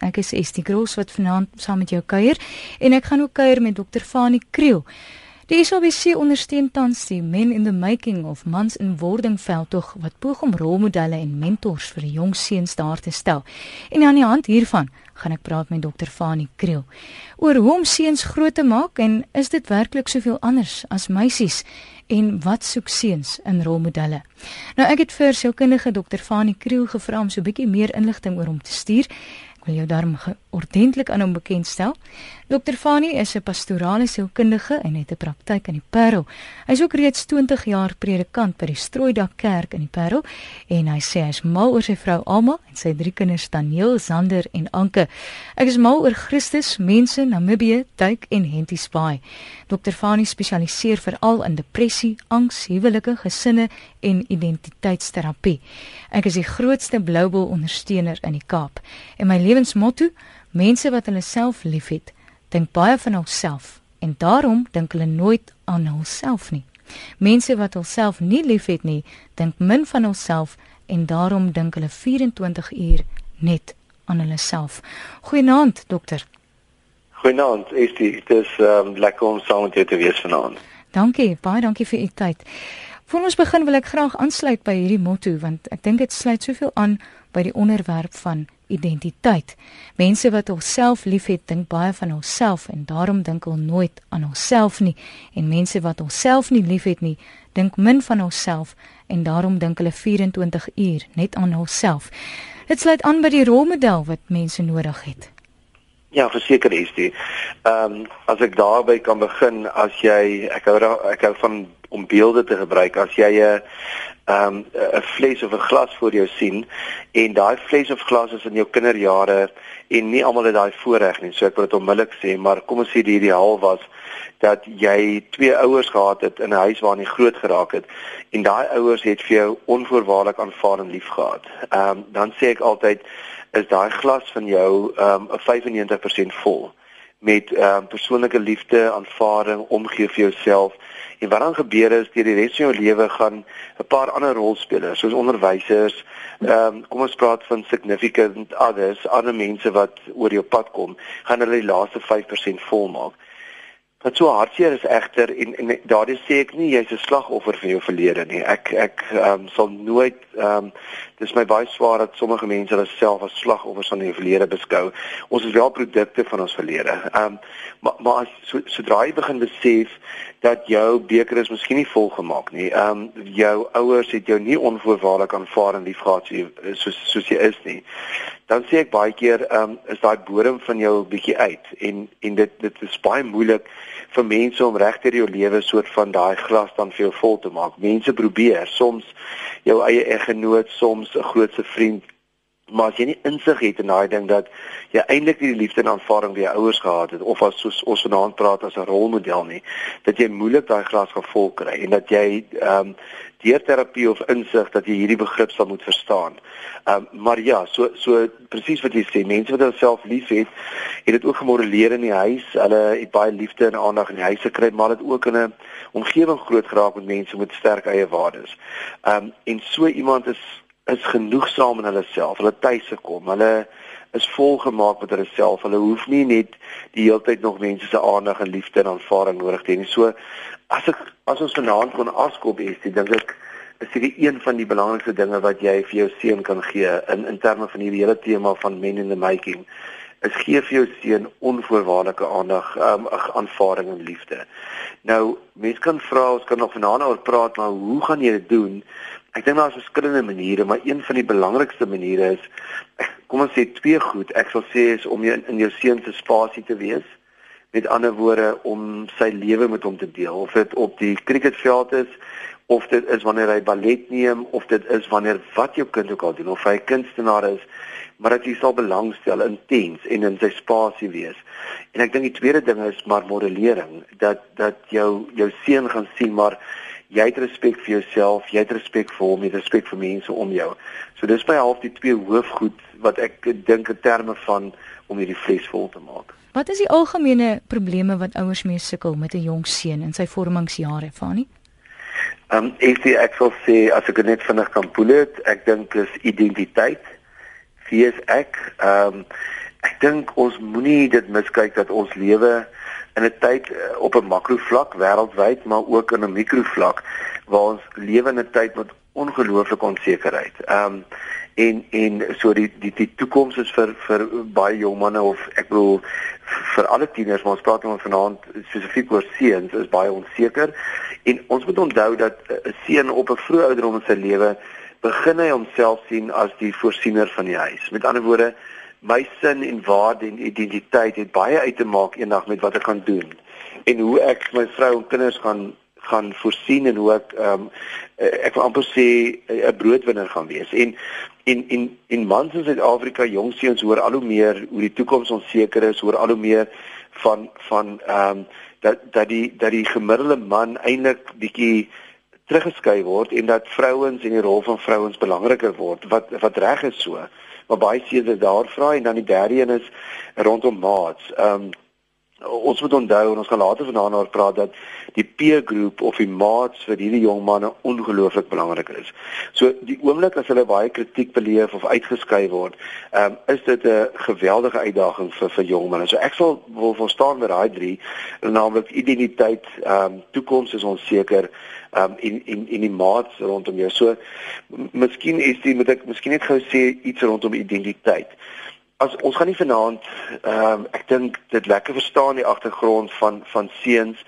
Ek is Estie Gross wat vanaand saam met jou kuier en ek gaan ook kuier met Dr. Fanie Kriel. Die SABC ondersteun tans die Men in the Making of Mans in Wording veldtog wat poog om rolmodelle en mentors vir jong seuns daar te stel. En aan die hand hiervan gaan ek praat met Dr. Fanie Kriel oor hoe om seuns groot te maak en is dit werklik soveel anders as meisies? en wat soek seuns in rolmodelle. Nou ek het vir sielkundige Dr. Fanie Kriel gevra om so 'n bietjie meer inligting oor hom te stuur. Wil jou daarom ordentlik aan hom bekendstel. Dr. Fanie is 'n pastorale sielkundige en het 'n praktyk in die Parel. Hy is ook reeds 20 jaar predikant by die Strooidak Kerk in die Parel en hy sê hy is mal oor sy vrou Alma en sy drie kinders Daniel, Zander en Anke. Ek is mal oor Christus, mense, Namibië, Duik en Henties Bay. Dr. Fanie spesialiseer veral in depressie, angs, huwelike, gesinne en identiteitsterapie. Ek is die grootste Bluebell ondersteuner in die Kaap en my lewensmotto Mense wat hulle self liefhet, dink baie van hulself en daarom dink hulle nooit aan hulself nie. Mense wat hulself nie liefhet nie, dink min van hulself en daarom dink hulle 24 uur net aan hulle self. Goeienaand, dokter. Goeienaand, is dit ehm um, lekker om saam met jou te wees vanaand. Dankie, baie dankie vir u tyd. Voor ons begin wil ek graag aansluit by hierdie motto want ek dink dit sluit soveel aan by die onderwerp van identiteit. Mense wat hulself liefhet, dink baie van hulself en daarom dink hulle nooit aan hulself nie. En mense wat hulself nie liefhet nie, dink min van hulself en daarom dink hulle 24 uur net aan hulself. Dit sluit aan by die rolmodel wat mense nodig het. Ja, verseker is dit. Ehm um, as ek daarby kan begin, as jy ek hou ek hou van om beelde te gebruik. As jy 'n ehm 'n fles of 'n glas voor jou sien en daai fles of glas is in jou kinderjare en nie almal het daai voorreg nie. So ek wil dit onmiddellik sê, maar kom ons sê die ideaal was dat jy twee ouers gehad het in 'n huis waarin jy groot geraak het en daai ouers het vir jou onvoorwaardelik aanvaar en liefgehad. Ehm um, dan sê ek altyd is daai glas van jou ehm um, 95% vol met ehm um, persoonlike liefde, aanvaarding, omgee vir jouself En wat dan gebeur is deur die res van jou lewe gaan 'n paar ander rolspelers soos onderwysers, ehm um, kom ons praat van significant others, ander mense wat oor jou pad kom, gaan hulle die laaste 5% volmaak. Wat so hartseer is egter en, en daardie sê ek nie jy's 'n slagoffer van jou verlede nie. Ek ek ehm um, sal nooit ehm um, dis my baie swaar dat sommige mense hulle self as slagoffers van hulle verlede beskou. Ons is wel produkte van ons verlede. Ehm um, maar maar as, so, sodra jy begin besef dat jou beker is miskien nie vol gemaak nie. Ehm um, jou ouers het jou nie onvoorwaardelik aanvaar en liefgehad soos soos jy is nie. Dan sê ek baie keer ehm um, is daai bodem van jou bietjie uit en en dit dit is baie moeilik vir mense om regter jou lewe soort van daai glas dan vir jou vol te maak. Mense probeer soms jou eie eggenoot, soms 'n grootse vriend, maar as jy nie insig het in daai ding dat jy eintlik nie die liefde en aanvaarding by jou ouers gehad het of as soos ons vanaand praat as 'n rolmodel nie, dat jy moeilik daai glas gevul kry en dat jy ehm um, deur terapie of insig dat jy hierdie begrip sal moet verstaan. Ehm um, maar ja, so so presies wat jy sê, mense wat hulself liefhet, het dit ook gemodelleer in die huis. Hulle het baie liefde en aandag in die huis gekry, maar dit ook in 'n omgewing groot geraak met mense met sterk eie waardes. Ehm um, en so iemand is is genoegsaam in hulle self. Hulle tuis gekom. Hulle is volgemaak met hulle self. Hulle hoef nie net die hele tyd nog mense se aandag en liefde en aanvaarding nodig te hê nie. So as ek as ons vanaand kon afskop is, dink ek is dit een van die belangrikste dinge wat jy vir jou seun kan gee in in terme van hierdie hele tema van men in the making. Is gee vir jou seun onvoorwaardelike aandag, um, aanvaarding en liefde. Nou, mense kan vra, ons kan nog vanaand oor praat, maar hoe gaan jy dit doen? Ek dink daar is verskillende maniere, maar een van die belangrikste maniere is kom ons sê twee goed. Ek sal sê is om jy in, in jou seun se spasie te wees met ander woorde om sy lewe met hom te deel of dit op die cricketveld is of dit is wanneer hy ballet neem of dit is wanneer wat jou kind ook al doen of hy 'n kunstenaar is maar dat jy sal belangstel intens en in sy spasie wees. En ek dink die tweede ding is maar modellering dat dat jou jou seun gaan sien maar jy het respek vir jouself, jy het respek vir hom, jy het respek vir mense om jou. So dis by half die twee hoofgoed wat ek dink in terme van om hierdie fles vol te maak. Wat is die algemene probleme wat ouers mee sukkel met 'n jong seun in sy vormingsjare, Fanie? Ehm um, ek sê ek sal sê as ek net vinnig kan poel dit, ek dink is identiteit. Wie is ek? Ehm um, ek dink ons moenie dit miskyk dat ons lewe in 'n tyd uh, op 'n makrovlak wêreldwyd, maar ook in 'n mikrovlak waar ons lewe in 'n tyd met ongelooflike onsekerheid. Ehm um, en en so die die die toekoms is vir vir baie jong manne of ek bedoel vir alle tieners maar ons praat nou vanaand spesifiek oor seuns is baie onseker en ons moet onthou dat 'n seun op 'n vroeë ouderdom in sy lewe begin hy homself sien as die voorsiener van die huis. Met ander woorde, my sin en waarde en identiteit het baie uit te maak eendag met wat ek kan doen en hoe ek my vrou en kinders gaan gaan voorsien en hoe ek ehm um, ek wil amper sê 'n broodwinner gaan wees. En en en en mans in Suid-Afrika, jong seuns hoor al hoe meer hoe die toekoms onseker is, hoor al hoe meer van van ehm um, dat dat die dat die gemiddelde man eintlik bietjie teruggeskei word en dat vrouens en die rol van vrouens belangriker word. Wat wat reg is so. Maar baie seuns daar vra en dan die derde een is rondom maats. Ehm um, ons moet onthou en ons gaan later vanaand oor praat dat die peer groep of die maats vir hierdie jong manne ongelooflik belangrik is. So die oomblik as hulle baie kritiek beleef of uitgeskei word, um, is dit 'n geweldige uitdaging vir vir jong manne. So ek sal wil verstaan met daai drie, naamlik identiteit, ehm um, toekoms is onseker, ehm um, in in in die maats rondom jou. So miskien is dit moet ek miskien net gou sê iets rondom identiteit as ons gaan nie vanaand ehm um, ek dink dit lekker verstaan die agtergrond van van seuns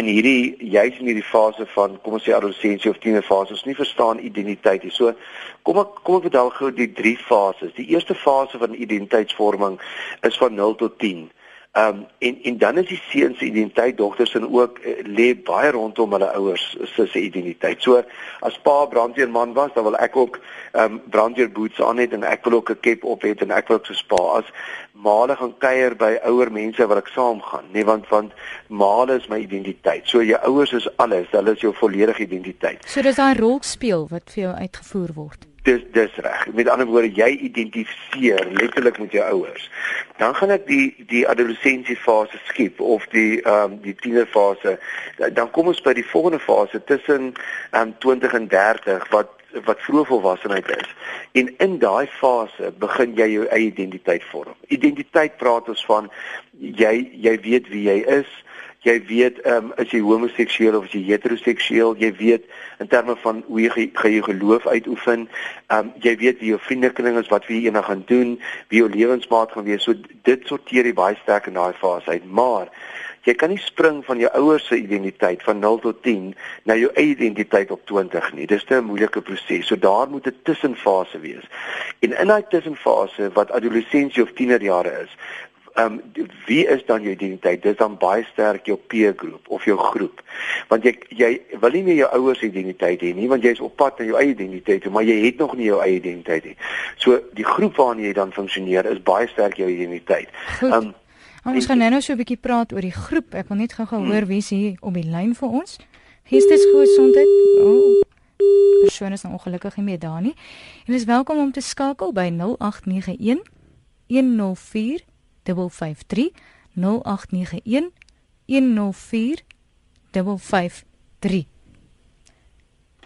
in hierdie juis in hierdie fase van kom ons sê adolessensie of tienerfase ons nie verstaan identiteit nie. So kom ek kom ek vertel gou die drie fases. Die eerste fase van identiteitsvorming is van 0 tot 10. Ehm um, en en dan is die seuns se identiteit dogters en ook uh, lê baie rondom hulle ouers se se identiteit. So as pa brandweerman was, dan wil ek ook ehm um, brandweerboots aan het en ek wil ook 'n cap op hê en ek wil ook so spa as male gaan kuier by ouer mense wat ek saam gaan. Nee, want want male is my identiteit. So jou ouers is alles, hulle is jou volledige identiteit. So dis daai rolspeel wat vir jou uitgevoer word dis dis reg. Met ander woorde, jy identifiseer letterlik met jou ouers. Dan gaan ek die die adolessensiefase skiep of die ehm um, die tienerfase. Dan kom ons by die volgende fase tussen ehm um, 20 en 30 wat wat vroeg volwassenheid is. En in daai fase begin jy jou eie identiteit vorm. Identiteit praat ons van jy jy weet wie jy is jy weet ehm um, is jy homoseksueel of is jy heteroseksueel? Jy weet in terme van hoe jy gaan jy geloof uitoefen ehm um, jy weet wie jou vriendekring is wat wie eendag gaan doen wie jou lewensmaat gaan wees. So dit sorteer jy baie sterk in daai fase uit. Maar jy kan nie spring van jou ouers se identiteit van 0 tot 10 na jou eie identiteit op 20 nie. Dis 'n moeilike proses. So daar moet 'n tussenfase wees. En in daai tussenfase wat adolessensie of tienerjare is ehm um, wie is dan jou identiteit? Dis dan baie sterk jou peer groep of jou groep. Want jy jy wil nie meer jou ouers identiteit hê nie, want jy's op pad na jou eie identiteit, maar jy het nog nie jou eie identiteit nie. So die groep waarna jy dan funksioneer is baie sterk jou identiteit. Ehm um, ons gaan nou so 'n bietjie praat oor die groep. Ek wil net gou gehoor hmm. wie is hier op die lyn vir ons. Geestes gesondheid. O. Oh persoon is nou ongelukkig nie meer daar nie. En is welkom om te skakel by 0891 104 553 0891 104 553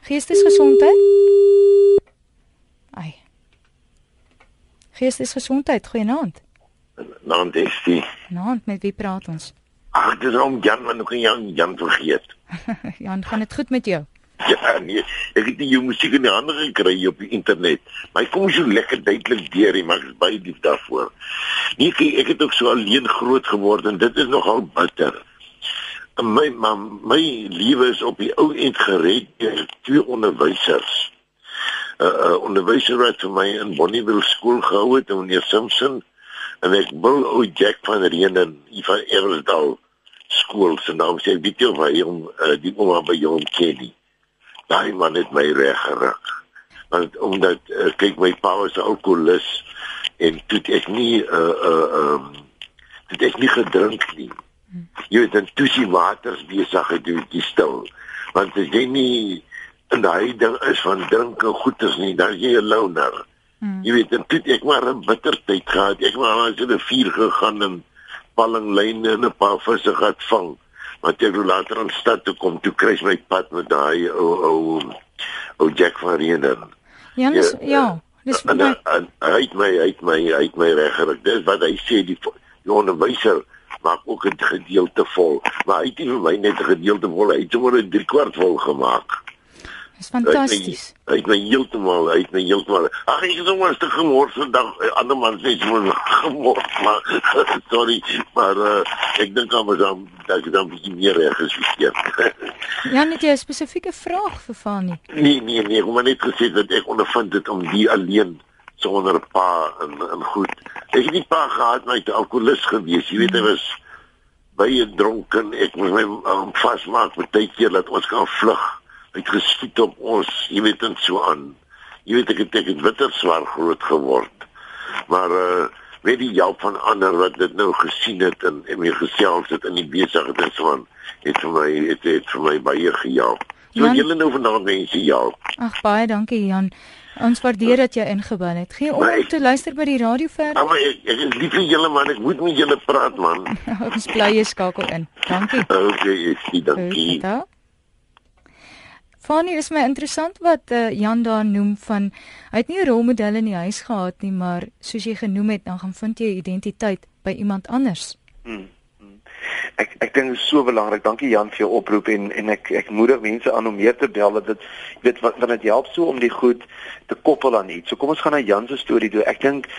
Geestesgesondheid. Ai. Geestesgesondheid goeienaand. Naand is die Naand met wie praat ons? Ag dis om Jan maar nog Jan Jan vergeet. Jan gaan dit goed met jou Ja, nee, ek het jou musiek in die hande gekry op die internet. Maar kom so lekker duidelik deur, jy maak baie lief daarvoor. Nee, ek, ek het ook so alleen groot geword en dit is nogal bitter. My my my lewe is op die ou end gered deur twee onderwysers. 'n uh, uh, Onderwyser wat vir my in Bonnieville skool gehou het, meneer Simpson, en ek wil ou Jack van Reenen, Ivan Eversdal skool se naam sê, weet jy of hy hom uh, die ouma by hom ken nie daai man het my reg geruk. Want omdat uh, kyk my pa was 'n alkoholus en toe ek nie uh uh um toe ek nie gedrink nie. Jy weet dan toe sy waters besig gedoen die stil. Want as jy nie in daai ding is van drink en goeters nie, dan jy 'n loner. Hmm. Jy weet dan toe ek maar 'n bitter tyd gehad. Ek maar as jy 'n vuur gegaan en pallinglyne en 'n paar visse gehad vang wat ek later aan stad toe kom, toe kry my pad met daai ou ou ou Jack van Renen. Janus, ja, ja, Dis en, en, en, hy het my hy het my hy het my reggerig. Dis wat hy sê die die onderwyser maak ook 'n gedeelte vol, maar hy het nie vir my net 'n gedeelte vol, hy het sommer 'n 3 kwart vol gemaak. Dis fantasties. Hy het my heeltemal, hy het my heeltemal. Ag ek het sommer stuk gemors vandag. Ander man sê jy moet gemors, maar sorry, maar uh, ek dink aan myself dat ek dan bietjie meer reg gesien het. Ja, net 'n spesifieke vraag vir Fanie. Nee, nee, nee, kom maar net gesê dat ek ondervind dit om die alleen sonder pa en en goed. Ek het nie pa gehad met alkoholist gewees. Jy weet hy was baie dronken. Ek moes my um, vasmaak met tyd keer dat ons kan vlug. Het geskiet op ons, jy weet en so aan. Jy weet ek het ek het bitter swaar groot geword. Maar uh weet die help van ander wat dit nou gesien het en en weer gesels het in die besigheid en so aan. Het vir my het, het vir my baie gehelp. So Jan- julle nou vanaand mense ja. Ag baie dankie Jan. Ons waardeer dat jy ingebel het. Gee om ek- te luister by die radio verder. Maar ek, ek is lief vir julle man, ek moet met julle praat man. Ons bly jy skakel in. Dankie. Okay, ek sien dankie. Goed. Fanie, is my interessant wat uh, Jan daar noem van hy het nie 'n rolmodel in die huis gehad nie, maar soos jy genoem het, dan gaan vind jy identiteit by iemand anders. Hmm. hmm. Ek ek dink dit is so belangrik. Dankie Jan vir jou oproep en en ek ek moedig mense aan om meer te bel dat dit weet wat wat dit help so om die goed te koppel aan iets. So kom ons gaan na Jan se storie toe. Ek dink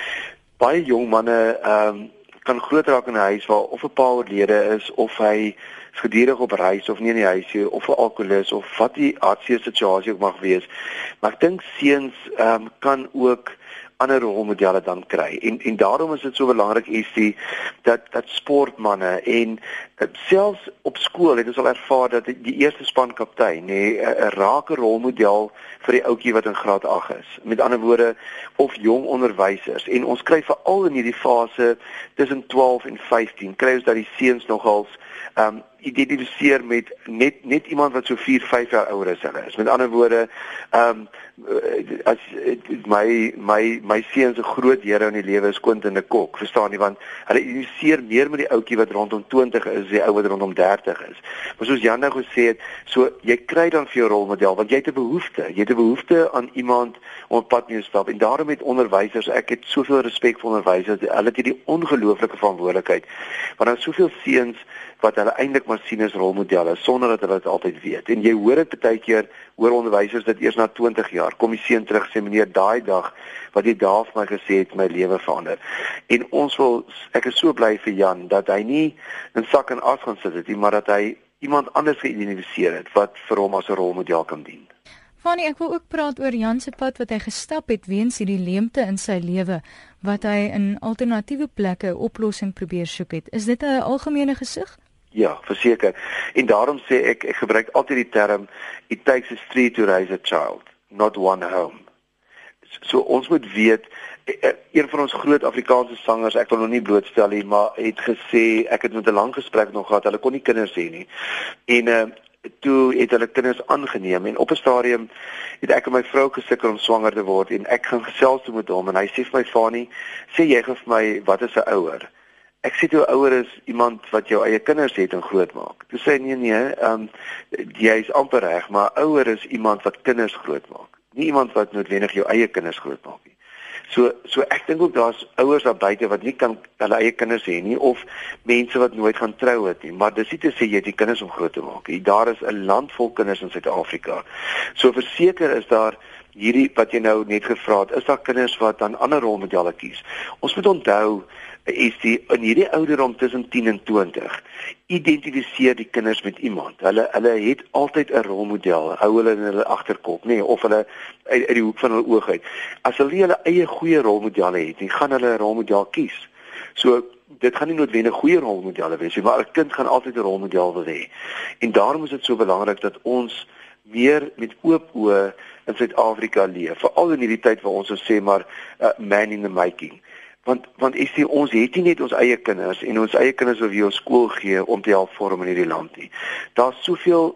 baie jong manne ehm um, kan groot raak in 'n huis waar of 'n pa oorlede is of hy gedurig op reis of nie in die huis nie of 'n alkolikus of wat die hartseer situasie ook mag wees. Maar ek dink seuns ehm um, kan ook ander rolmodelle dan kry. En en daarom is dit so belangrik is die dat dat sportmense en uh, selfs op skool het ons al ervaar dat die, die eerste span kaptein nê 'n rake rolmodel vir die ouetjie wat in graad 8 is. Met ander woorde of jong onderwysers en ons kry veral in hierdie fase tussen 12 en 15 kry ons dat die seuns nogals um identifiseer met net net iemand wat so 4, 5 jaar ouer as hulle is. Met ander woorde, um as my my my seun se groot hero in die lewe is Quentin de Kok, verstaan jy want hulle identifiseer meer met die ouetjie wat rondom 20 is, die ou wat rondom 30 is. Maar soos Jan nou gesê het, so jy kry dan vir jou rolmodel want jy het 'n behoefte, jy het 'n behoefte aan iemand om op pad mee te stap en daarom het onderwysers, ek het soveel respek vir onderwysers, hulle het hierdie ongelooflike verantwoordelikheid. Want daar is soveel seuns wat hulle eintlik maar sien as rolmodelle sonder dat hulle dit altyd weet. En jy hoor dit baie keer hoor onderwysers dit eers na 20 jaar. Kom die seun terug sê meneer daai dag wat jy daar vir my gesê het my lewe verander. En ons wil ek is so bly vir Jan dat hy nie in sak en as gaan sit het nie, maar dat hy iemand anders geïdentifiseer het wat vir hom as 'n rolmodel kan dien. Fanie, ek wil ook praat oor Jan se pad wat hy gestap het weens hierdie leemte in sy lewe wat hy in alternatiewe plekke 'n oplossing probeer soek het. Is dit 'n algemene gesig? Ja, verseker. En daarom sê ek ek gebruik altyd die term it takes a street to raise a child, not one home. So ons moet weet eh, eh, een van ons groot Afrikaanse sangers, ek wil hom nie blootstel nie, maar het gesê ek het met 'n lang gesprek nog gehad. Hulle kon nie kinders hê nie. En uh toe het hulle kinders aangeneem en op 'n stadium het ek en my vrou gesukkel om swanger te word en ek gaan gesels met hom en hy sê vir my Fanie, sê jy gee vir my wat is 'n ouer? Ek sê toe ouer is iemand wat jou eie kinders het en grootmaak. Toe sê nee nee, ehm um, jy is amper reg, maar ouer is iemand wat kinders grootmaak. Nie iemand wat noodwendig jou eie kinders grootmaak nie. So so ek dink ook daar's ouers daar buite wat nie kan hulle eie kinders hê nie of mense wat nooit gaan trou het nie, maar dis nie te sê jy het die kinders om groot te maak nie. Daar is 'n land vol kinders in Suid-Afrika. So verseker is daar hierdie wat jy nou net gevra het, is daar kinders wat dan ander rolmodelle kies. Ons moet onthou is die in hierdie ouderdom tussen 10 en 20 identifiseer die kinders met iemand. Hulle hulle het altyd 'n rolmodel, hou hulle in hulle agterkop, nê, nee, of hulle uit, uit die hoek van hulle oog uit. As hulle hulle eie goeie rolmodelle het, dan gaan hulle 'n rolmodel kies. So dit gaan nie noodwendig goeie rolmodelle wees nie, maar 'n kind gaan altyd 'n rolmodel wil hê. En daarom is dit so belangrik dat ons meer met oop oë in Suid-Afrika leef, veral in hierdie tyd waar ons so sê maar uh, man in the making want want is dit ons het nie net ons eie kinders en ons eie kinders wat vir ons skool gee om te help vorm in hierdie land nie. Daar's soveel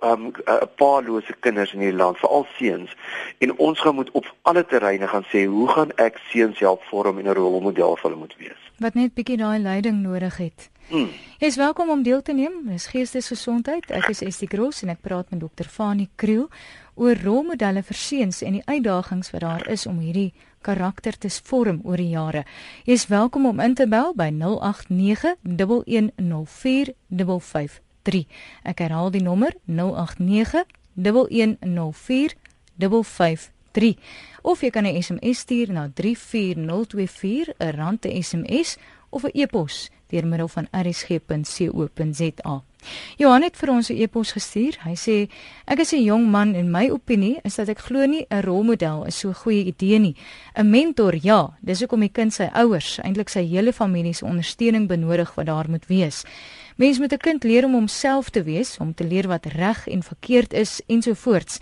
um 'n uh, paarlose kinders in hierdie land, veral seuns en ons gaan moet op alle terreine gaan sê hoe gaan ek seuns help vorm en 'n rolmodel vir hulle moet wees. Wat net bietjie daai leiding nodig het. Hmm. Jy is welkom om deel te neem. Dis Geestesgesondheid. Ek is Estie Gross en ek praat met dokter Fanie Kriel oor rolmodelle vir seuns en die uitdagings wat daar is om hierdie karakter te vorm oor die jare. Jy is welkom om in te bel by 089 1104553. Ek herhaal die nommer 089 1104553 of jy kan 'n SMS stuur na 34024 'n rand te SMS of 'n e-pos deur middel van rsg.co.za. Johan het vir ons 'n e-pos gestuur. Hy sê ek is 'n jong man en my opinie is dat ek glo nie 'n rolmodel is so 'n goeie idee nie. 'n Mentor, ja, dis hoekom die kind sy ouers, eintlik sy hele familie se ondersteuning benodig wat daar moet wees. Mens moet 'n kind leer om homself te wees, om te leer wat reg en verkeerd is ensovoorts.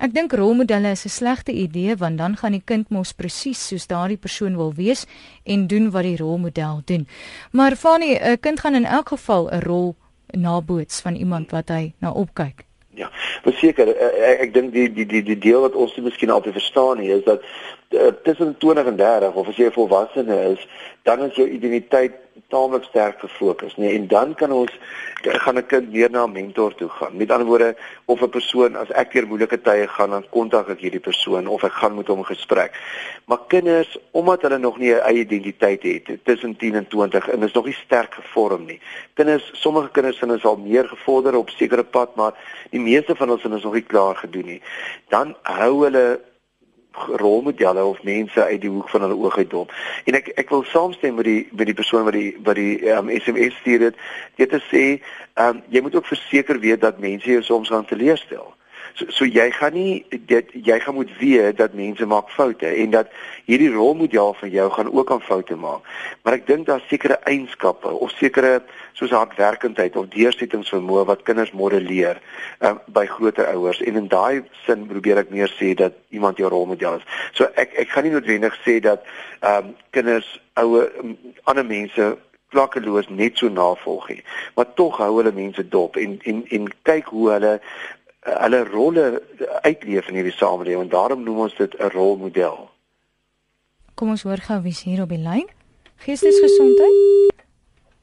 Ek dink rolmodelle is 'n slegte idee want dan gaan die kind mos presies soos daardie persoon wil wees en doen wat die rolmodel doen. Maar Fanny, 'n kind gaan in elk geval 'n rol naboots van iemand wat hy na opkyk. Ja, verseker ek, eh, ek, ek dink die die die die deel wat ons nie miskien altyd verstaan nie is dat uh, tussen 20 en 30 of as jy 'n volwassene is, dan is jou identiteit taamlik sterk gefokus, nee, en dan kan ons gaan 'n kind weer na 'n mentor toe gaan. Met ander woorde, of 'n persoon as ek deur moeilike tye gaan, dan kontak ek hierdie persoon of ek gaan met hom 'n gesprek. Maar kinders, omdat hulle nog nie 'n eie identiteit het tussen 10 en 20 en is nog nie sterk gevorm nie. Kinders, sommige kinders sin is al meer gevorder op sekere pad, maar die meeste van ons is nog nie klaar gedoen nie. Dan hou hulle rolmodelle of mense uit die hoek van hulle oog uit dop. En ek ek wil saamstem met die met die persoon wat die wat die um, ehm, SMS stuur dit. Dit te sê, ehm um, jy moet ook verseker weet dat mense jou soms gaan teleurstel. So so jy gaan nie dit jy gaan moet weet dat mense maak foute en dat hierdie rolmodel van jou gaan ook aan foute maak. Maar ek dink daar's sekere eienskappe of sekere soos hardwerkendheid of deursettingsvermoë wat kinders modelleer um, by groter ouers en in daai sin probeer ek meer sê dat iemand jou rolmodel is. So ek ek gaan nie noodwendig sê dat ehm um, kinders ouer um, ander mense klakkeloos net so navolg nie. Maar tog hou hulle mense dop en en en kyk hoe hulle hulle rolle uitleef in hierdie samelewing en daarom noem ons dit 'n rolmodel. Kom ons hoor gou wie's hier op die lyn. Geestesgesondheid.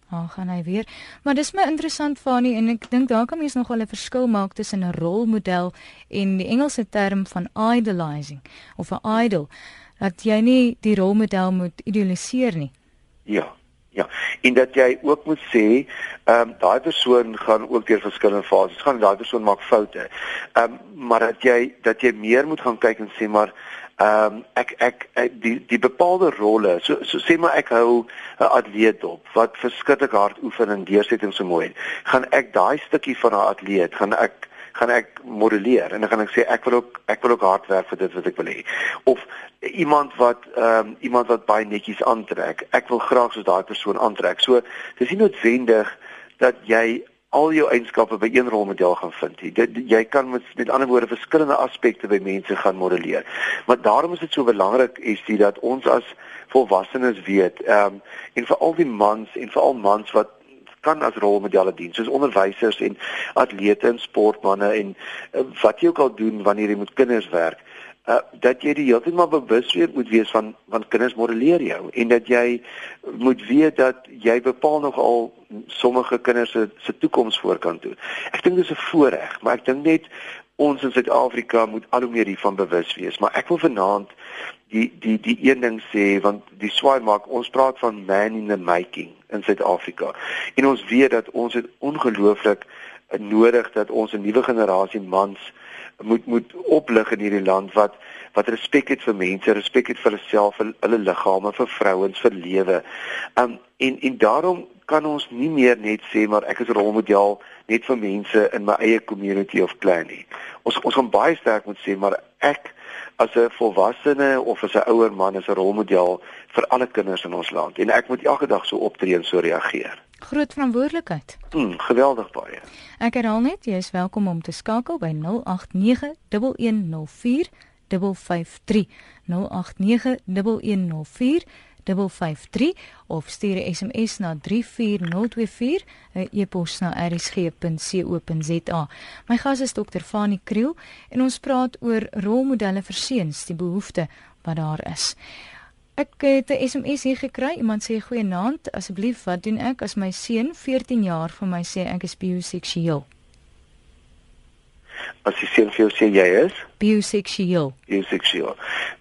Ah, oh, gaan hy weer. Maar dis my interessant Fani en ek dink daar kan mens nog wel 'n verskil maak tussen 'n rolmodel en die Engelse term van idolizing of 'n idol. Dat jy nie die rolmodel moet idealiseer nie. Ja. Ja, en dat jy ook moet sê, ehm um, daai persoon gaan ook deur verskillende fases gaan, daai persoon maak foute. Ehm um, maar dat jy dat jy meer moet gaan kyk en sê maar ehm um, ek, ek ek die die bepaalde rolle, so so sê maar ek hou 'n atleet op wat verskriklik hard oefen en deursetting so mooi. Gaan ek daai stukkie van 'n atleet, gaan ek gaan ek modelleer en dan gaan ek sê ek wil ook ek wil ook hard werk vir dit wat ek wil hê. Of iemand wat ehm um, iemand wat baie netjies aantrek. Ek wil graag soos daai persoon aantrek. So dis nie noodwendig dat jy al jou eienskappe by een rolmodel gaan vind. Dit jy kan met met ander woorde verskillende aspekte by mense gaan modelleer. Maar daarom is dit so belangrik is dit dat ons as volwassenes weet, ehm um, en veral die mans en veral mans wat kan as rolmodelle dien soos onderwysers en atlete en sportmense en uh, wat jy ook al doen wanneer jy met kinders werk uh, dat jy die hele tyd maar bewus wees moet wees van van kinders modelleer jou en dat jy moet weet dat jy bepaal nog al sommige kinders se se toekoms voorkant toe. Ek dink dis 'n voorreg, maar ek dink net ons in Suid-Afrika moet al hoe meer hiervan bewus wees, maar ek wil vanaand die die die een ding sê want die swaai maak ons praat van man in the making in Suid-Afrika. En ons weet dat ons het ongelooflik nodig dat ons 'n nuwe generasie mans moet moet oplig in hierdie land wat wat respek het vir mense, respek het vir hulle self, vir hulle liggame, vir vrouens, vir lewe. Um en en daarom kan ons nie meer net sê maar ek is 'n rolmodel net vir mense in my eie community of clan nie. Ons ons gaan baie sterk moet sê maar ek as 'n volwassene of as 'n ouer man is 'n rolmodel vir alle kinders in ons land en ek moet elke dag so optree en so reageer. Groot verantwoordelikheid. Mm, geweldig baie. Ek herhaal net, jy is welkom om te skakel by 089 1104 553 089 1104 553 of stuur 'n SMS na 34024 'n e-pos na rsg.co.za. My gas is Dr. Fanie Kriel en ons praat oor rolmodelle vir seuns, die behoefte wat daar is. Ek het 'n SMS hier gekry. Iemand sê goeienaand, asseblief, wat doen ek as my seun 14 jaar vir my sê ek is bioseksueel? as die seun vir jou sê jy is bioseksueel. Bioseksueel.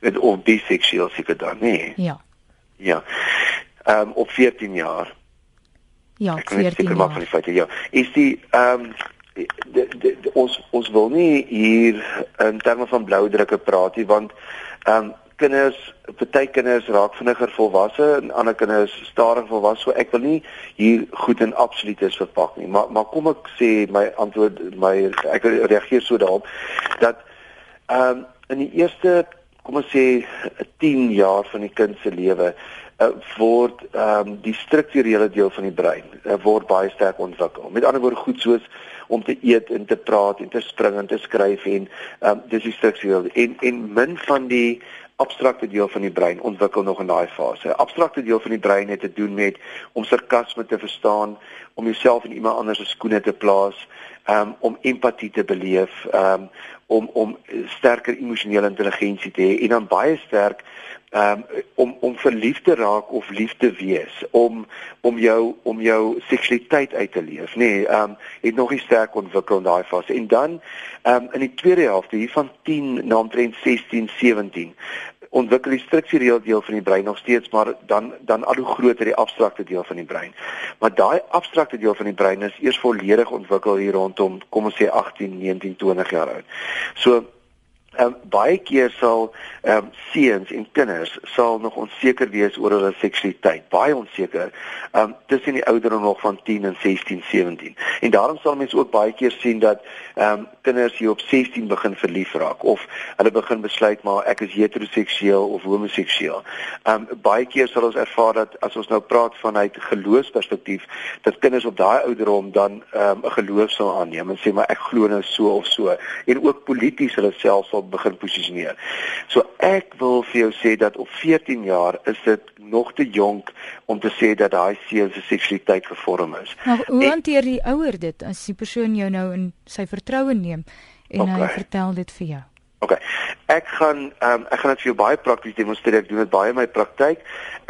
Met of biseksueel seker dan, nee. Ja. Ja. Ehm um, op 14 jaar. Ja, 14 jaar. Maar van die feite ja. Is die ehm um, de, de, de, ons ons wil nie hier in terme van blou drukke praat nie want ehm um, kinders party kinders raak vinniger volwasse en ander kinders stadig volwasse so ek wil nie hier goed en absolutes verpak nie maar maar kom ek sê my antwoord my ek reageer so daarop dat ehm um, in die eerste kom ons sê 10 jaar van die kind se lewe uh, word ehm um, die strukturele deel van die brein uh, word baie sterk ontwikkel met ander woorde goed soos om te eet en te praat en te spring en te skryf en ehm um, dis die struktureel en en min van die abstrakte deel van die brein ontwikkel nog in daai fase. Abstrakte deel van die brein het te doen met om sarkasme te verstaan, om jouself in iemand anders se skoene te plaas, um, om empatie te beleef, um, om om sterker emosionele intelligensie te hê en dan baie sterk um, om om verlief te raak of lief te wees, om om jou om jou seksualiteit uit te leef, nê, nee, um, het nog nie sterk ontwikkel in daai fase. En dan um, in die tweede helfte hier van 10 na omtrent 16, 17 ontwikkel die strukturele deel van die brein nog steeds maar dan dan al hoe groter die abstrakte deel van die brein. Maar daai abstrakte deel van die brein is eers volledig ontwikkel hier rondom kom ons sê 18, 19, 20 jaar oud. So Ehm um, baie keer sal ehm um, seuns en kinders sal nog onseker wees oor hulle seksualiteit, baie onseker. Ehm um, tussen die ouderdom nog van 10 en 16, 17. En daarom sal mense ook baie keer sien dat ehm um, kinders hier op 16 begin verlief raak of hulle begin besluit maar ek is heteroseksueel of homoseksueel. Ehm um, baie keer sal ons ervaar dat as ons nou praat vanuit geloofsperspektief dat kinders op daai ouderdom dan ehm um, 'n geloof sal aanneem en sê maar ek glo nou so of so en ook polities hulle self sal begin posisioneer. So ek wil vir jou sê dat op 14 jaar is dit nog te jonk om te sê dat daai seun se seksualiteit gevorm is. Maar hoe hanteer die ouer dit as die persoon jou nou in sy vertroue neem en okay. hy vertel dit vir jou? OK. Ek gaan ehm um, ek gaan dit vir jou baie prakties demonstreer. Ek doen dit baie in my praktyk.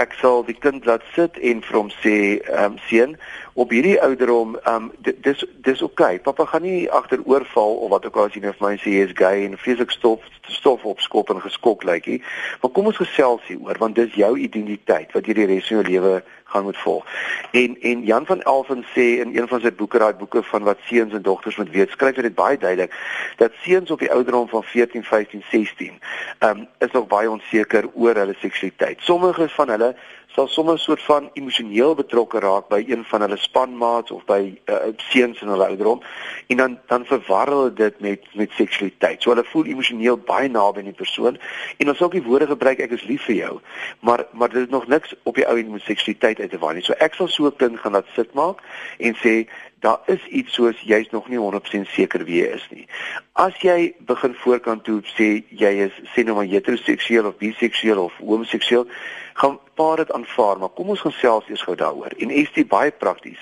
Ek sal die kind laat sit en vir hom sê ehm um, seun, op hierdie ouderdom, ehm um, dis dis OK. Pappa gaan nie agteroorval of wat ook al as jy net vir my sê jy is gay en vreeslik stof stof opskop en geskok lyk like, jy. Maar kom ons gesels hieroor want dis jou identiteit wat jy die res van jou lewe gaan moet volg. En en Jan van Elven sê in een van sy boeke, daai boeke van wat seuns en dogters moet weet, skryf hy dit baie duidelik dat seuns op die ouderdom van 14, 15, 16, ehm um, is nog baie onseker oor hulle seksualiteit. Sommige van hulle sal sommer 'n soort van emosioneel betrokke raak by een van hulle spanmaats of by uh, seuns in hulle ouderdom en dan dan verwar hulle dit met met seksualiteit. So hulle voel emosioneel baie naby aan die persoon en ons sal ook die woorde gebruik ek is lief vir jou. Maar maar dit is nog niks op die ou en met seksualiteit uit te waai nie. So ek sal so 'n kind gaan laat sit maak en sê daar is iets soos jy's nog nie 100% seker wie jy is nie. As jy begin voorkant toe sê jy is sê nou maar heteroseksueel of biseksueel of homoseksueel gaan paar dit aanvaar, maar kom ons gesels eers gou daaroor. En is dit baie prakties.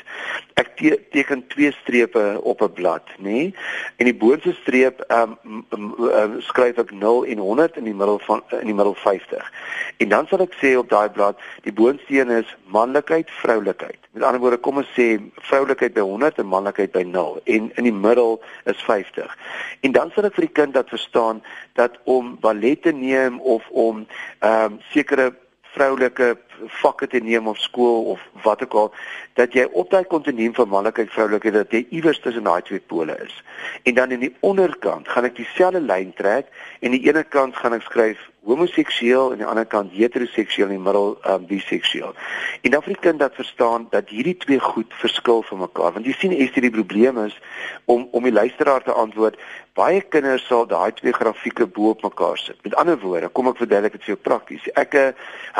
Ek te teken twee strepe op 'n blad, nê? Nee? En die boonste streep ehm um, um, um, skryf ek 0 en 100 in die middel van in die middel 50. En dan sal ek sê op daai blad, die boonste een is manlikheid, vroulikheid. Met ander woorde, kom ons sê vroulikheid by 100 en manlikheid by 0 en in die middel is 50. En dan sal ek vir die kind dat verstaan dat om ballet te neem of om ehm um, sekere vroulike vakke te neem of skool of wat ook al dat jy op daai kontinuum van manlikheid vroulikheid dat jy iewers tussen daai twee pole is. En dan in die onderkant gaan ek dieselfde lyn trek en aan die ene kant gaan ek skryf homoseksueel en aan die ander kant heteroseksueel en in die middel um, biseksueel. En dan vir die kind dat verstaan dat hierdie twee goed verskil van mekaar. Want jy sien dit die probleem is om om die luisteraar te antwoord, baie kinders sal daai twee grafieke bo op mekaar sit. Met ander woorde, kom ek verduidelik dit vir jou prakties. Ek uh,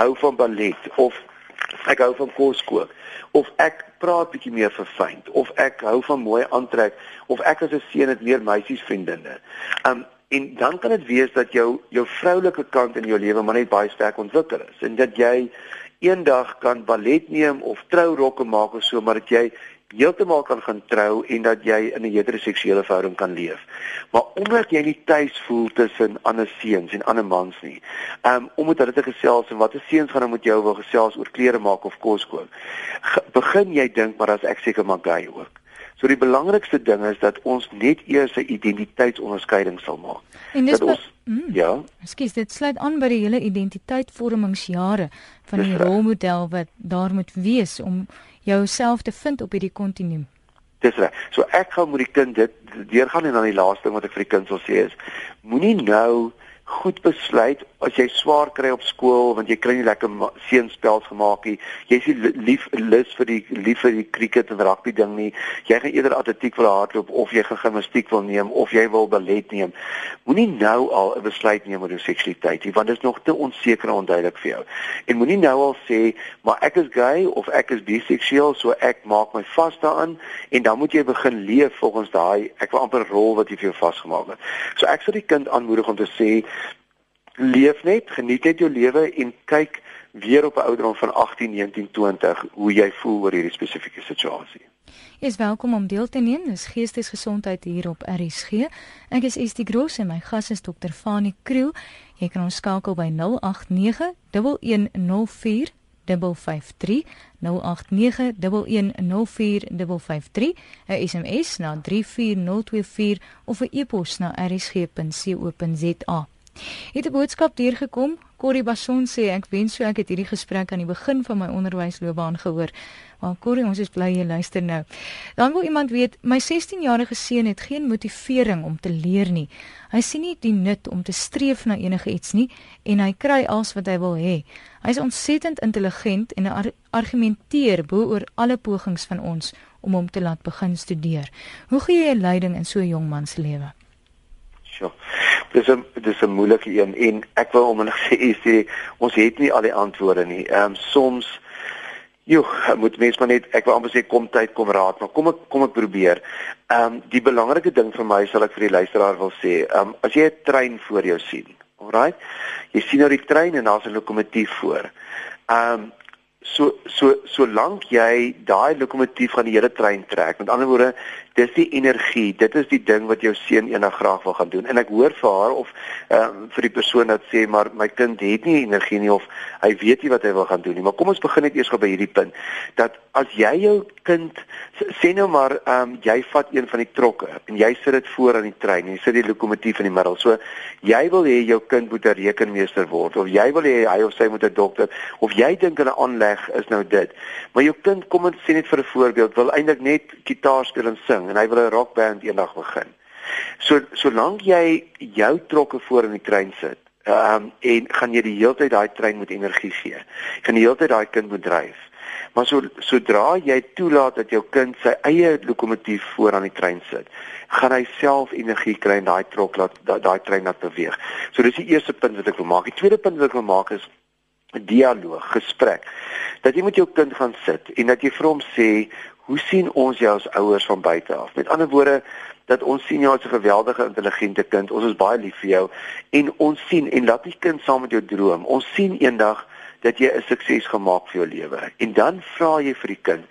hou van ballet of ek hou van kos kook of ek praat bietjie meer verfynd of ek hou van mooi aantrek of ek as 'n seun het meer meisiesvriendinne. Um en dan kan dit wees dat jou jou vroulike kant in jou lewe maar net baie sterk ontwikkel is en dat jy eendag kan ballet neem of trourokke maak of so maar dat jy heeltemal kan gaan trou en dat jy in 'n heteroseksuele verhouding kan leef. Maar omdat jy nie tuis voel tussen ander seuns en ander mans nie. Um om met hulle te gesels en watter seuns gaan dan met jou wil gesels oor klere maak of kos kook. Begin jy dink maar as ek seker maar gay ook So die belangrikste ding is dat ons net eers 'n identiteitsonderskeiding sal maak. En dis dat ons mm, ja. Ekskuus, dit sluit aan by die hele identiteitvormingsjare van die rolmodel wat daar moet wees om jouself te vind op hierdie kontinuum. Dis reg. So ek gaan met die kind dit deurgaan en dan die laaste ding wat ek vir die kind wil sê is moenie nou goed besluit as jy swaar kry op skool want jy kry nie lekker seunspels gemaak nie. Jy's nie lief lus vir die lief vir die cricket en rugby ding nie. Jy gaan eerder atletiek wil hardloop of jy gaan gimnastiek wil neem of jy wil ballet neem. Moenie nou al 'n besluit neem oor jou seksualiteit nie want dit is nog te onseker en onduidelik vir jou. En moenie nou al sê maar ek is gay of ek is biseksueel so ek maak my vas daaraan en dan moet jy begin leef volgens daai ek wil amper rol wat jy vir jou vasgemaak het. So ek sal die kind aanmoedig om te sê leef net, geniet net jou lewe en kyk weer op 'n ouderdom van 18, 19, 20 hoe jy voel oor hierdie spesifieke situasie. Jy is welkom om deel te neem. Dis Geestesgesondheid hier op RSG. Ek is Estie Gross en my gas is Dr. Fanie Kriel. Jy kan ons skakel by 089 1104 553 0891104553 'n SMS na 34024 of 'n e-pos na rsg.co.za Het 'n boodskap deurgekom. Corrie Bason sê ek wens so ek het hierdie gesprek aan die begin van my onderwysloopbaan gehoor. Maar Corrie, ons is bly jy luister nou. Dan wil iemand weet, my 16-jarige seun het geen motivering om te leer nie. Hy sien nie die nut om te streef na enige iets nie en hy kry als wat hy wil hê. Hy is ontsettend intelligent en ar argumenteer bo oor alle pogings van ons om hom te laat begin studeer. Hoe gee jy leiding in so 'n jong man se lewe? Sjoe. Dis 'n dis 'n moeilike een en ek wil om net sê sê ons het nie al die antwoorde nie. Ehm um, soms joh, moet mens maar net ek wil amper sê kom tyd kom raad, maar kom ek kom ek probeer. Ehm um, die belangrike ding vir my sal ek vir die luisteraar wil sê, ehm um, as jy 'n trein voor jou sien, alraai? Jy sien nou die trein en daar's 'n lokomotief voor. Ehm um, so so solank jy daai lokomotief van die hele trein trek, met ander woorde, dis die energie, dit is die ding wat jou seun eendag graag wil gaan doen. En ek hoor vir haar of ehm um, vir die persoon wat sê maar my kind het nie energie nie of hy weet nie wat hy wil gaan doen nie. Maar kom ons begin net eers by hierdie punt dat as jy jou kind sê nou maar ehm um, jy vat een van die trokke en jy sit dit voor aan die trein en jy sit die lokomotief in die middel. So jy wil hê jou kind moet 'n rekenmeester word of jy wil hê hy of sy moet 'n dokter of jy dink 'n aanleg is nou dit. Maar jou kind kom en sê net vir 'n voorbeeld wil eintlik net gitaar speel en sing en hy wil 'n rockband eendag begin. So solank jy jou trokke voor in die trein sit, ehm um, en gaan jy die hele tyd daai trein met energie gee. Gaan die hele tyd daai kind moet dryf. Maar so sodra jy toelaat dat jou kind sy eie lokomotief voor aan die trein sit, gaan hy self energie kry en daai trok laat daai trein laat beweeg. So dis die eerste punt wat ek wil maak. Die tweede punt wat ek wil maak is dialoog, gesprek. Dat jy met jou kind gaan sit en dat jy vir hom sê hoe sien ons jou as ouers van buite af? Met ander woorde dat ons sien jou as 'n geweldige intelligente kind. Ons is baie lief vir jou en ons sien en laat die kind saam met jou droom. Ons sien eendag dat jy 'n sukses gemaak vir jou lewe. En dan vra jy vir die kind,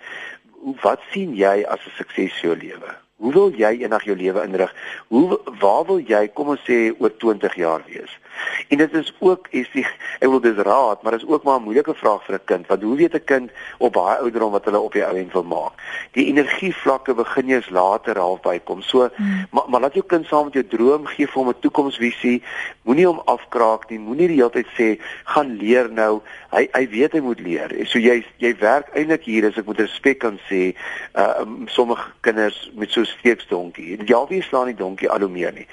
"Wat sien jy as 'n sukses vir jou lewe?" Hoe wil jy eendag jou lewe inrig? Hoe waar wil jy kom ons sê oor 20 jaar wees? En dit is ook is die ek wil dis raad, maar dit is ook maar 'n moeilike vraag vir 'n kind. Want hoe weet 'n kind op baie ouderdom wat hulle op die ou end wil maak? Die energievlakke begin eers later half bykom. So hmm. maar maar laat jou kind saam met jou droom gee vir hom 'n toekomsvisie. Moenie hom afkraak nie. Moenie die hele tyd sê gaan leer nou. Hy hy weet hy moet leer. So jy jy werk eintlik hier as ek moet respek kan sê, uh sommige kinders met so steeksdonkie. Ja, wie slaan die donkie al hoe meer nie.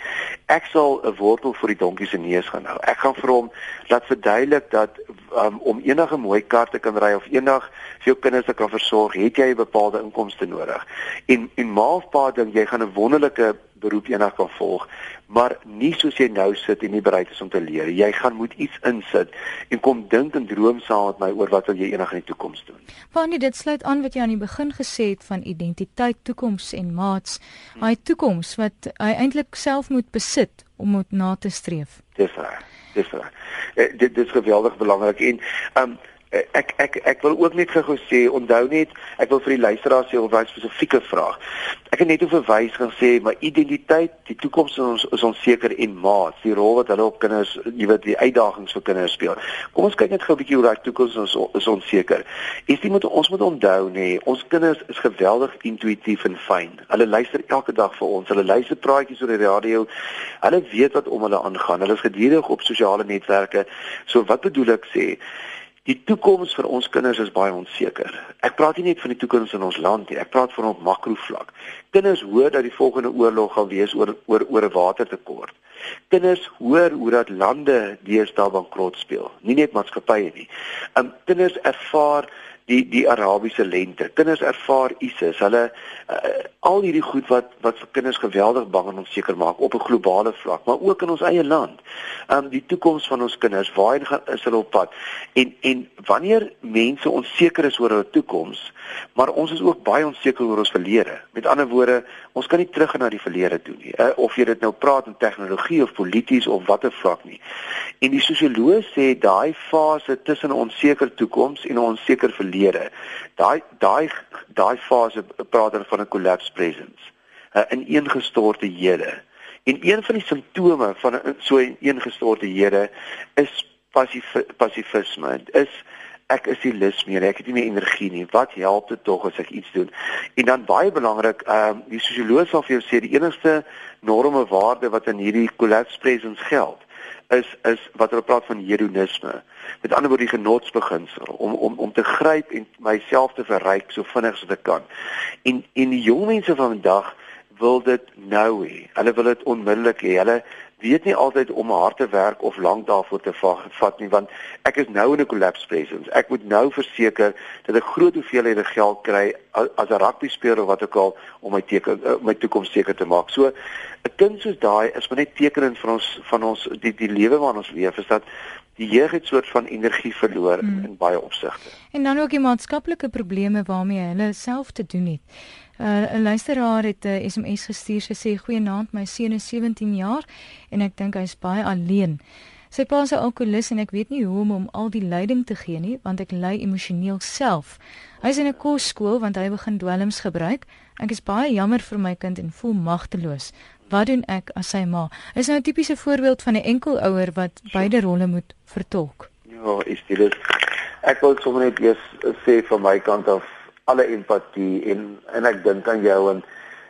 Ek sal 'n wortel vir die donkie se neus gaan hou. Ek gaan vir hom laat verduidelik dat um, om enige mooi kar te kan ry of eendag vir jou kinders te kan versorg, het jy 'n bepaalde inkomste nodig. En en ma of pa dink jy gaan 'n wonderlike beroep eendag kan volg, maar nie soos jy nou sit en nie bereid is om te leer. Jy gaan moet iets insit en kom dink en droom saam met my oor wat wil jy eendag in die toekoms doen. Want dit sluit aan wat jy aan die begin gesê het van identiteit, toekoms en maats. Hy toekoms wat hy eintlik self moet besit om dit na te streef. Dis reg. Dis reg. Uh, dit, dit is geweldig belangrik en um ek ek ek wil ook net gou sê onthou net ek wil vir die luisteraars sê of 'n spesifieke vraag. Ek het net verwys gaan sê my identiteit, die toekoms van ons is onseker en maat, die rol wat hulle op kinders, jy weet, die uitdagings vir kinders speel. Kom ons kyk net gou 'n bietjie hoe daai toekoms ons is onseker. Is dit moet ons moet onthou nê, ons kinders is geweldig intuïtief en fyn. Hulle luister elke dag vir ons. Hulle luister praatjies oor die radio. Hulle weet wat om hulle aangaan. Hulle is gedurig op sosiale netwerke. So wat bedoel ek sê? Die toekoms vir ons kinders is baie onseker. Ek praat nie net van die toekoms in ons land nie, ek praat van op makrovlak. Kinders hoor dat die volgende oorlog gaan wees oor oor oor 'n watertekort. Kinders hoor hoe dat lande deesdae bankrot speel, nie net maatskappye nie. Um kinders ervaar die die Arabiese lente. Kinders ervaar ISIS. Hulle uh, al hierdie goed wat wat vir kinders geweldig bang en onseker maak op 'n globale vlak, maar ook in ons eie land. Um die toekoms van ons kinders, waarheen gaan is hulle op pad? En en wanneer mense onseker is oor hulle toekoms, maar ons is ook baie onseker oor ons verlede. Met ander woorde, ons kan nie terug na die verlede toe nie. Uh, of jy dit nou praat in tegnologie of polities of watter vlak nie. En die sosioloog sê daai fase tussen 'n onseker toekoms en 'n onseker verlede. Daai daai daai fase praat dan van 'n collapse presence, 'n ineengestorte hede. En een van die simptome van 'n so ineengestorte hede is passief passifisme. Is ek is nie lus meer, ek het nie meer energie nie. Wat help dit tog as ek iets doen? En dan baie belangrik, ehm um, die sosioloog sal vir jou sê die enigste norme waarde wat in hierdie collapse presence geld is is wat hulle praat van hedonisme. Met ander woorde die genotsbeginsel om om om te gryp en myself te verryk so vinnig as ek kan. En en die jong mense van vandag wil dit nou hê. Hulle wil dit onmiddellik hê. Hulle weet nie altyd om hard te werk of lank daarvoor te vat nie want ek is nou in 'n collapse presence. Ek moet nou verseker dat ek groot hoeveelhede geld kry as 'n rugby speler of wat ook al om my teken uh, my toekoms seker te maak. So 'n kind soos daai is maar net tekenend van ons van ons die die lewe waarin ons leef is dat die jeug het soort van energie verloor hmm. in, in baie opsigte. En dan ook die maatskaplike probleme waarmee hulle self te doen het. Uh, 'n luisteraar het 'n uh, SMS gestuur. Sy sê: "Goeienaand, my seun is 17 jaar en ek dink hy's baie alleen. Sy pa is 'n alkolikus en ek weet nie hoe om hom al die leiding te gee nie, want ek ly emosioneel self. Hy's in 'n kosskool want hy begin dwelms gebruik. Ek is baie jammer vir my kind en voel magteloos. Wat doen ek as sy ma?" Is nou 'n tipiese voorbeeld van 'n enkelouer wat beide rolle moet vertolk. Ja, is dit. Ek wil sommer net eers sê van my kant af alle empatie en en ek dink aan jou en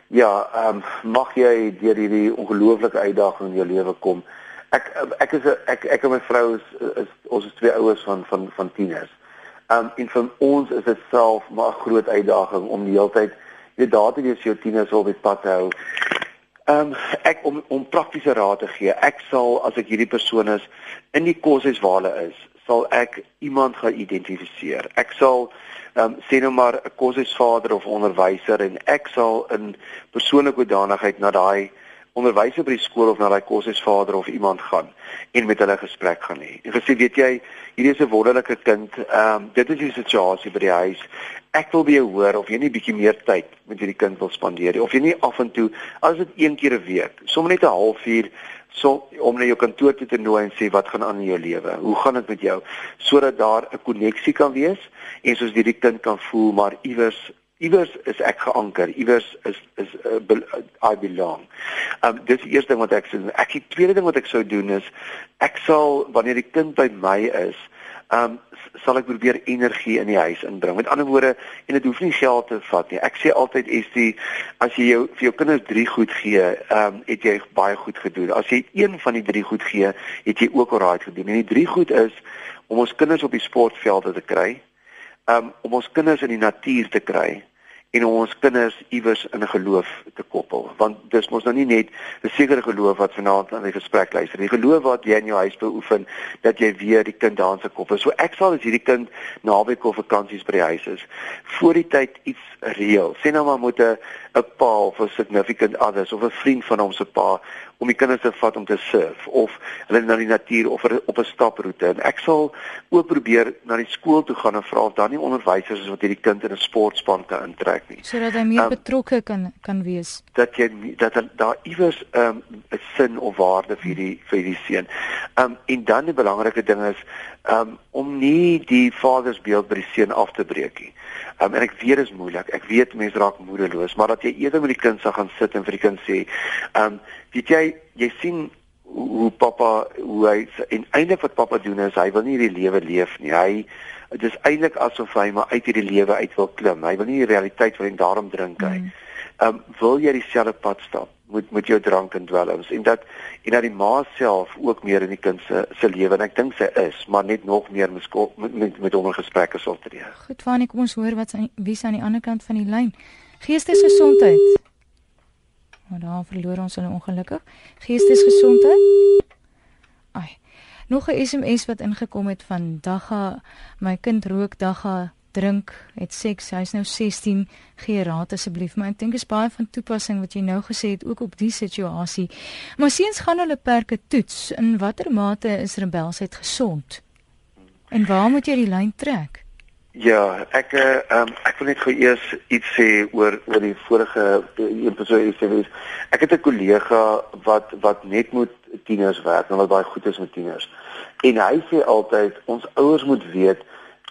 ja, ehm um, mag jy deur hierdie ongelooflike uitdaging in jou lewe kom. Ek ek is ek ek en my vrou is, is ons is twee ouers van van van tieners. Ehm um, en vir ons is dit self maar 'n groot uitdaging om die hele tyd jy daar te wees vir jou tieners op die pad te hou. Ehm um, ek om om praktiese raad te gee. Ek sal as ek hierdie persoon is in die koshuis waar hulle is, sal ek iemand gaan identifiseer. Ek sal ehm um, sê nou maar 'n koshuisvader of onderwyser en ek sal in persoonlike hoedanigheid na daai onderwyser by die skool of na daai koshuisvader of iemand gaan en met hulle gesprek gaan hê. En gesê weet jy, hierdie is 'n wonderlike kind. Ehm um, dit is die situasie by die huis. Ek wil by jou hoor of jy nie bietjie meer tyd met hierdie kind wil spandeer nie of jy nie af en toe as dit een keer 'n week, sommer net 'n halfuur so om na jou kantoor toe te nooi en sê wat gaan aan in jou lewe? Hoe gaan dit met jou? Sodat daar 'n koneksie kan wees en soos hierdie kind kan voel maar iewers iewers is ek geanker, iewers is is uh, be, uh, I belong. Um dis die eerste ding wat ek sê. Ek die tweede ding wat ek sou doen is ek sal wanneer die kind by my is, um sal ek probeer energie in die huis inbring. Met ander woorde, en dit hoef nie geld te vat nie. Ek sê altyd die as jy jou vir jou kinders 3 goed gee, um, het jy baie goed gedoen. As jy een van die 3 goed gee, het jy ook alraai gedoen. En die 3 goed is om ons kinders op die sportvelde te kry, um, om ons kinders in die natuur te kry en ons kinders iewers in geloof te koppel. Want dis mos nou nie net 'n sekere geloof wat vanaand aan die gesprek luister die geloof wat jy in jou huis beoefen dat jy weer die kind daar se koppel. So ek sal as hierdie kind naweek of vakansies by die huis is voor die tyd iets reël. Sê nou maar moet 'n 'n pa of 'n significant others of 'n vriend van hom se pa om die kinders te vat om te surf of hulle na die natuur of op 'n staproete en ek sal ook probeer na die skool toe gaan en vra of daar nie onderwysers is wat hierdie kind in 'n sportspan kan intrek nie sodat hy meer um, betrokke kan kan wees dat jy dat daar iewers ehm, 'n um, sin of waarde vir die vir die seun. Um, en dan die belangrike ding is um, om nie die vadersbeeld by die seun af te breek nie. Um, en ek weet dit is moeilik. Ek weet mense raak moedeloos, maar dat jy eerder met die kind sal gaan sit en vir die kind sê, um, weet jy, jy sien hoe pappa hoe hy en eintlik wat pappa doen is hy wil nie hierdie lewe leef nie. Hy dit is eintlik asof hy maar uit hierdie lewe uit wil klim. Hy wil nie die realiteit wil en daarom drink hy. Mm. Ehm um, wil jy dieselfde pad stap? met met jou drank en dwelms en dat en dat die ma self ook meer in die kind se se lewe en ek dink sy is maar net nog meer met met met hom in gesprekke sal tree. Goed, Fanie, kom ons hoor wat sy wie is aan die ander kant van die lyn. Geestesgesondheid. Maar daar verloor ons hulle ongelukkig. Geestesgesondheid. Ai. Nog 'n SMS wat ingekom het van Dagga, my kind rook Dagga drink, het seks, hy's nou 16, gee raad asseblief. Maar ek dink is baie van toepassing wat jy nou gesê het ook op die situasie. Maar seuns gaan hulle perke toets. In watter mate is rebelsheid gesond? En waar moet jy die lyn trek? Ja, ek ehm um, ek wil net gou eers iets sê oor oor die vorige een persoon sê wees. Ek het 'n kollega wat wat net met tieners werk en wat baie goed is met tieners. En hy sê altyd ons ouers moet weet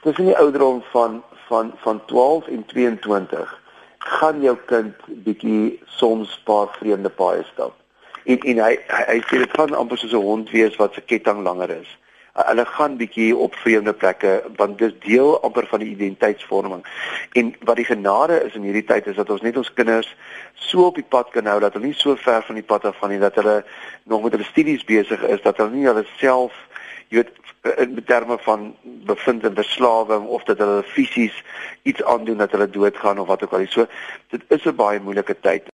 tussen die ouderdom van van van 12 en 22 gaan jou kind bietjie soms paar vreemde paaie stap. En en hy hy, hy sê dit gaan amper soos 'n hond wees wat se ketting langer is. Hulle gaan bietjie op vreemde plekke want dis deel amper van die identiteitsvorming. En wat die genade is in hierdie tyd is dat ons net ons kinders so op die pad kan hou dat hulle nie so ver van die pad af gaan nie dat hulle nog met hulle studies besig is dat hulle nie hulle self jy weet in terme van bevind in verslawing of dat hulle fisies iets aandoen dat hulle doodgaan of wat ook al. So dit is 'n baie moeilike tyd.